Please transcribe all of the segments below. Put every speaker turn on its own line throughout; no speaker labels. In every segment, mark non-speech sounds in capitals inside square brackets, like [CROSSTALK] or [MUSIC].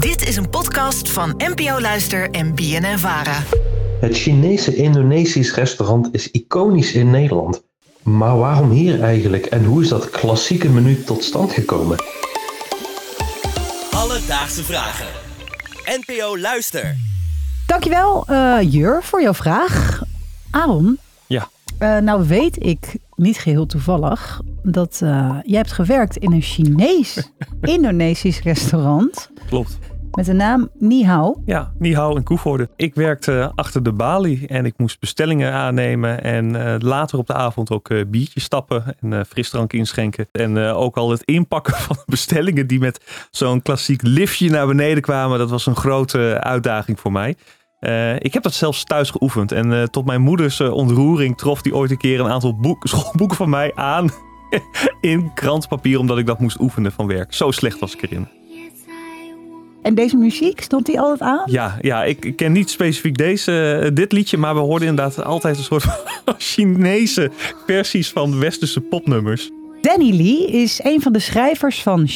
Dit is een podcast van NPO Luister en BNN Vara.
Het Chinese Indonesisch restaurant is iconisch in Nederland. Maar waarom hier eigenlijk en hoe is dat klassieke menu tot stand gekomen?
Alledaagse vragen. NPO Luister.
Dankjewel, eh Jur, voor jouw vraag. Aaron,
Ja.
eh, nou weet ik niet geheel toevallig dat eh, jij hebt gewerkt in een Chinees-Indonesisch restaurant
Klopt.
Met de naam Ni Hao.
Ja, Nihao in Koevoorde. Ik werkte achter de balie en ik moest bestellingen aannemen. En eh, later op de avond ook eh, biertjes stappen en eh, frisdrank inschenken. En eh, ook al het inpakken [LAUGHS] van bestellingen die met zo'n klassiek liftje naar beneden kwamen. Dat was een grote uitdaging voor mij. Eh, ik heb dat zelfs thuis geoefend. En eh, tot mijn moeders eh, ontroering trof die ooit een keer een aantal boek, [LAUGHS] schoolboeken van mij aan. [LAUGHS] in krantpapier, omdat ik dat moest oefenen van werk. Zo slecht was ik erin.
En deze muziek, stond die altijd aan?
Ja, ja ik ik ken niet specifiek deze, eh, dit liedje, maar we hoorden inderdaad altijd een soort van [LAUGHS] Chinese versies van westerse popnummers.
Danny Lee is een van de schrijvers van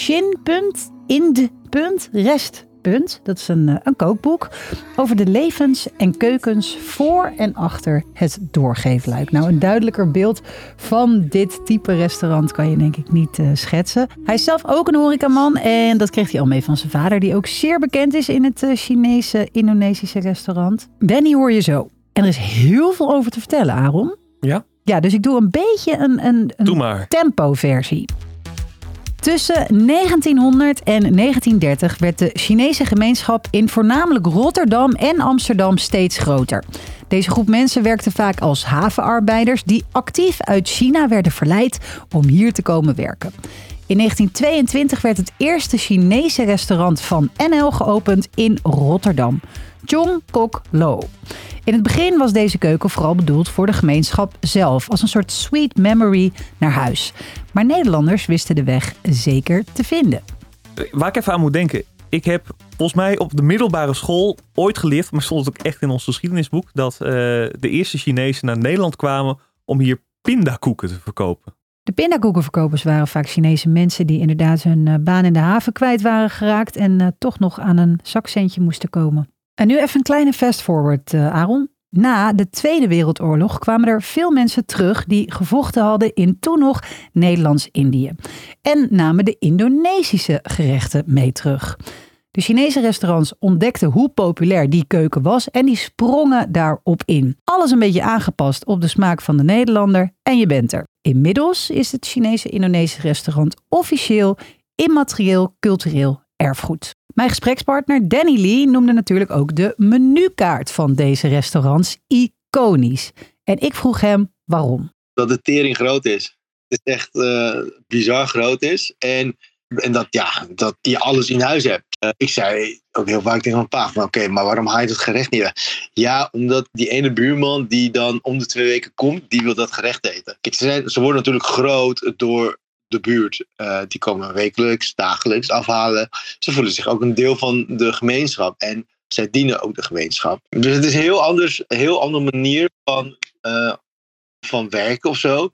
Shin.ind.rest. Dat is een, eh, een kookboek over de levens en keukens voor en achter het doorgeefluik. Nou, een duidelijker beeld van dit type restaurant kan je denk ik niet eh, schetsen. Hij is zelf ook een horecaman en dat kreeg hij al mee van zijn vader, die ook zeer bekend is in het eh, Chinese, Indonesische restaurant. Danny hoor je zo. En er is heel veel over te vertellen, Aaron.
Ja?
Ja, dus ik doe een beetje een, een, een tempo-versie. Tussen 1900 en 1930 werd de Chinese gemeenschap in voornamelijk Rotterdam en Amsterdam steeds groter. Deze groep mensen werkte vaak als havenarbeiders die actief uit China werden verleid om hier te komen werken. In 1922 werd het eerste Chinese restaurant van NL geopend in Rotterdam. Chong Kok Lo. In het begin was deze keuken vooral bedoeld voor de gemeenschap zelf, als een soort sweet memory naar huis. Maar Nederlanders wisten de weg zeker te vinden.
Waar ik even aan moet denken. Ik heb volgens mij op de middelbare school ooit geleerd, maar stond het ook echt in ons geschiedenisboek, dat eh, de eerste Chinezen naar Nederland kwamen om hier pindakoeken te verkopen.
De pindakoekenverkopers waren vaak Chinese mensen die inderdaad hun eh, baan in de haven kwijt waren geraakt en eh, toch nog aan een zakcentje moesten komen. En nu even een kleine fast forward, eh, Aaron. Na de Tweede Wereldoorlog kwamen er veel mensen terug die gevochten hadden in toen nog Nederlands-Indië. En namen de Indonesische gerechten mee terug. De Chinese restaurants ontdekten hoe populair die keuken was en die sprongen daarop in. Alles een beetje aangepast op de smaak van de Nederlander en je bent er. Inmiddels is het Chinese Indonesische restaurant officieel immaterieel cultureel erfgoed. Mijn gesprekspartner Danny Lee noemde natuurlijk ook de menukaart van deze restaurants iconisch. En ik vroeg hem waarom.
dat de tering groot is. Het is echt eh, bizar groot is. En, en dat, ja, dat je alles in huis hebt. Eh, ik zei ook heel vaak tegen mijn pa, van, oké, maar waarom haal je dat gerecht niet weg? Ja, omdat die ene buurman die dan om de twee weken komt, die wil dat gerecht eten. Kijk, ze, zijn, ze worden natuurlijk groot door de buurt. Eh, die komen wekelijks, dagelijks afhalen. Ze voelen zich ook een deel van de gemeenschap. En zij dienen ook de gemeenschap. Dus het is heel, anders, een heel andere manier van, eh, van werken of zo.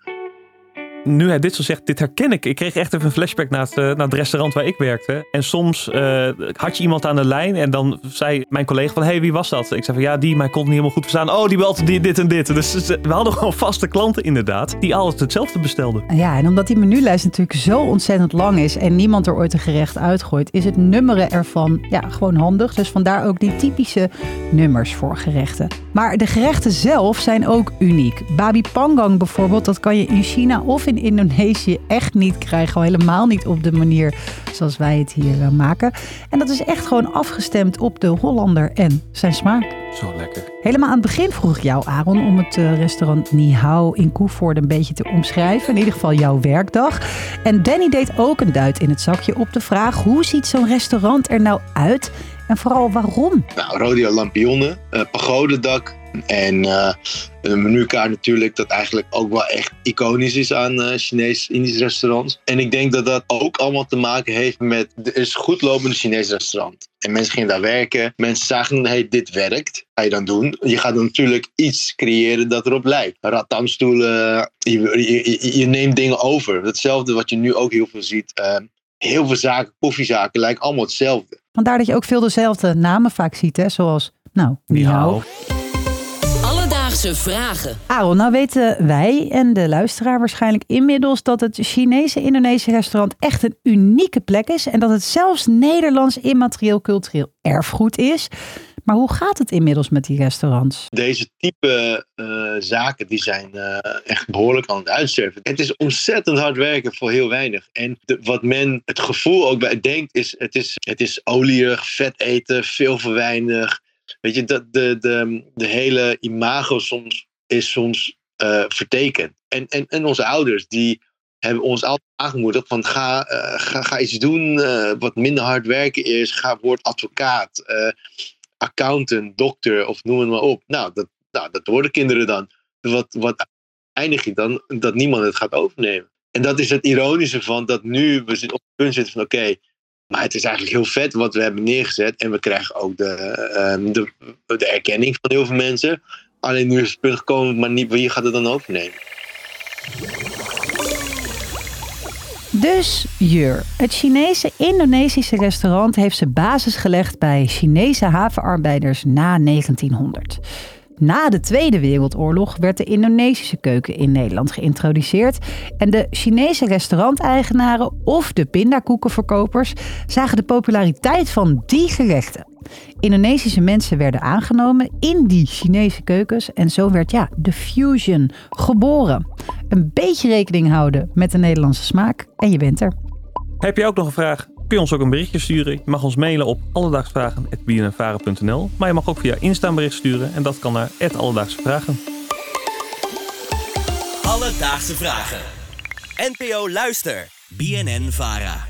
Nu hij dit zo zegt, dit herken ik. Ik kreeg echt even een flashback naar het, eh, naar het restaurant waar ik werkte. En soms eh, had je iemand aan de lijn en dan zei mijn collega van... Hey, wie was dat? Ik zei van ja, die, maar kon niet helemaal goed verstaan. Oh, die belt die, dit en dit. Dus we hadden gewoon vaste klanten inderdaad, die altijd hetzelfde bestelden.
Ja, en omdat die menulijst natuurlijk zo ontzettend lang is en niemand er ooit een gerecht uitgooit, is het nummeren ervan ja, gewoon handig. Dus vandaar ook die typische nummers voor gerechten. Maar de gerechten zelf zijn ook uniek. Babi Pangang bijvoorbeeld, dat kan je in China of in Indonesië echt niet krijgen. Al helemaal niet op de manier zoals wij het hier eh, maken. En dat is echt gewoon afgestemd op de Hollander en zijn smaak.
Zo lekker.
Helemaal aan het begin vroeg ik jou, Aaron, om het eh, restaurant Ni Hao in Koevoorde een beetje te omschrijven. In ieder geval jouw werkdag. En Danny deed ook een duit in het zakje op de vraag: hoe ziet zo'n restaurant er nou uit? En vooral waarom?
Nou, rodeo lampionnen, eh pagodendak en eh, een menukaart natuurlijk dat eigenlijk ook wel echt iconisch is aan eh Chinees-Indisch restaurants. En ik denk dat dat ook allemaal te maken heeft met, er is een goed lopende Chinees restaurant. En mensen gingen daar werken, mensen zagen, hey, dit werkt, ga je dan doen. Je gaat dan natuurlijk iets creëren dat erop lijkt. Rattanstoelen, je, je, je- je neemt dingen over. Hetzelfde wat je nu ook heel veel ziet. eh, heel veel zaken, koffiezaken, lijken allemaal hetzelfde.
Vandaar dat je ook veel dezelfde namen vaak ziet, hè? zoals, nou, ni hao.
Alledaagse vragen.
Aaron, nou weten wij en de luisteraar waarschijnlijk inmiddels dat het Chinese Indonesische restaurant echt een unieke plek is en dat het zelfs Nederlands immaterieel cultureel erfgoed is. Maar hoe gaat het inmiddels met die restaurants?
Deze type uh, zaken die zijn uh, echt behoorlijk aan het uitsterven. Het is ontzettend hard werken voor heel weinig. En de, wat men het gevoel ook bij denkt is het is, het is olierig, vet eten, veel voor weinig. Weet je, de, de, de, hele imago soms is soms uh, vertekend. En, en, en onze ouders die hebben ons altijd aangemoedigd van ga, ga, ga iets doen wat minder hard werken is. Ga word advocaat accountant, dokter of noem het maar op. Nou, dat, nou, dat worden kinderen dan. Wat, wat eindig je dan? Dat niemand het gaat overnemen. En dat is het ironische van dat nu we op het punt zitten van oké, maar het is eigenlijk heel vet wat we hebben neergezet. En we krijgen ook de, um, de, de erkenning van heel veel mensen. Alleen nu is het punt gekomen, maar niet wie gaat het dan overnemen.
Dus Jur, het Chinese Indonesische restaurant heeft zijn basis gelegd bij Chinese havenarbeiders na 1900. Na de Tweede Wereldoorlog werd de Indonesische keuken in Nederland geïntroduceerd en de Chinese restauranteigenaren of de pindakoekenverkopers zagen de populariteit van die gerechten. Indonesische mensen werden aangenomen in die Chinese keukens en zo werd ja, de fusion geboren. Een beetje rekening houden met de Nederlandse smaak en je bent er.
Heb je ook nog een vraag? Kun je ons ook een berichtje sturen? Je mag ons mailen op alledaagsvragen.bnnvaren.nl Maar je mag ook via Insta een bericht sturen en dat kan naar Alledaagse Vragen.
Alledaagse Vragen. NPO Luister. BNN Vara.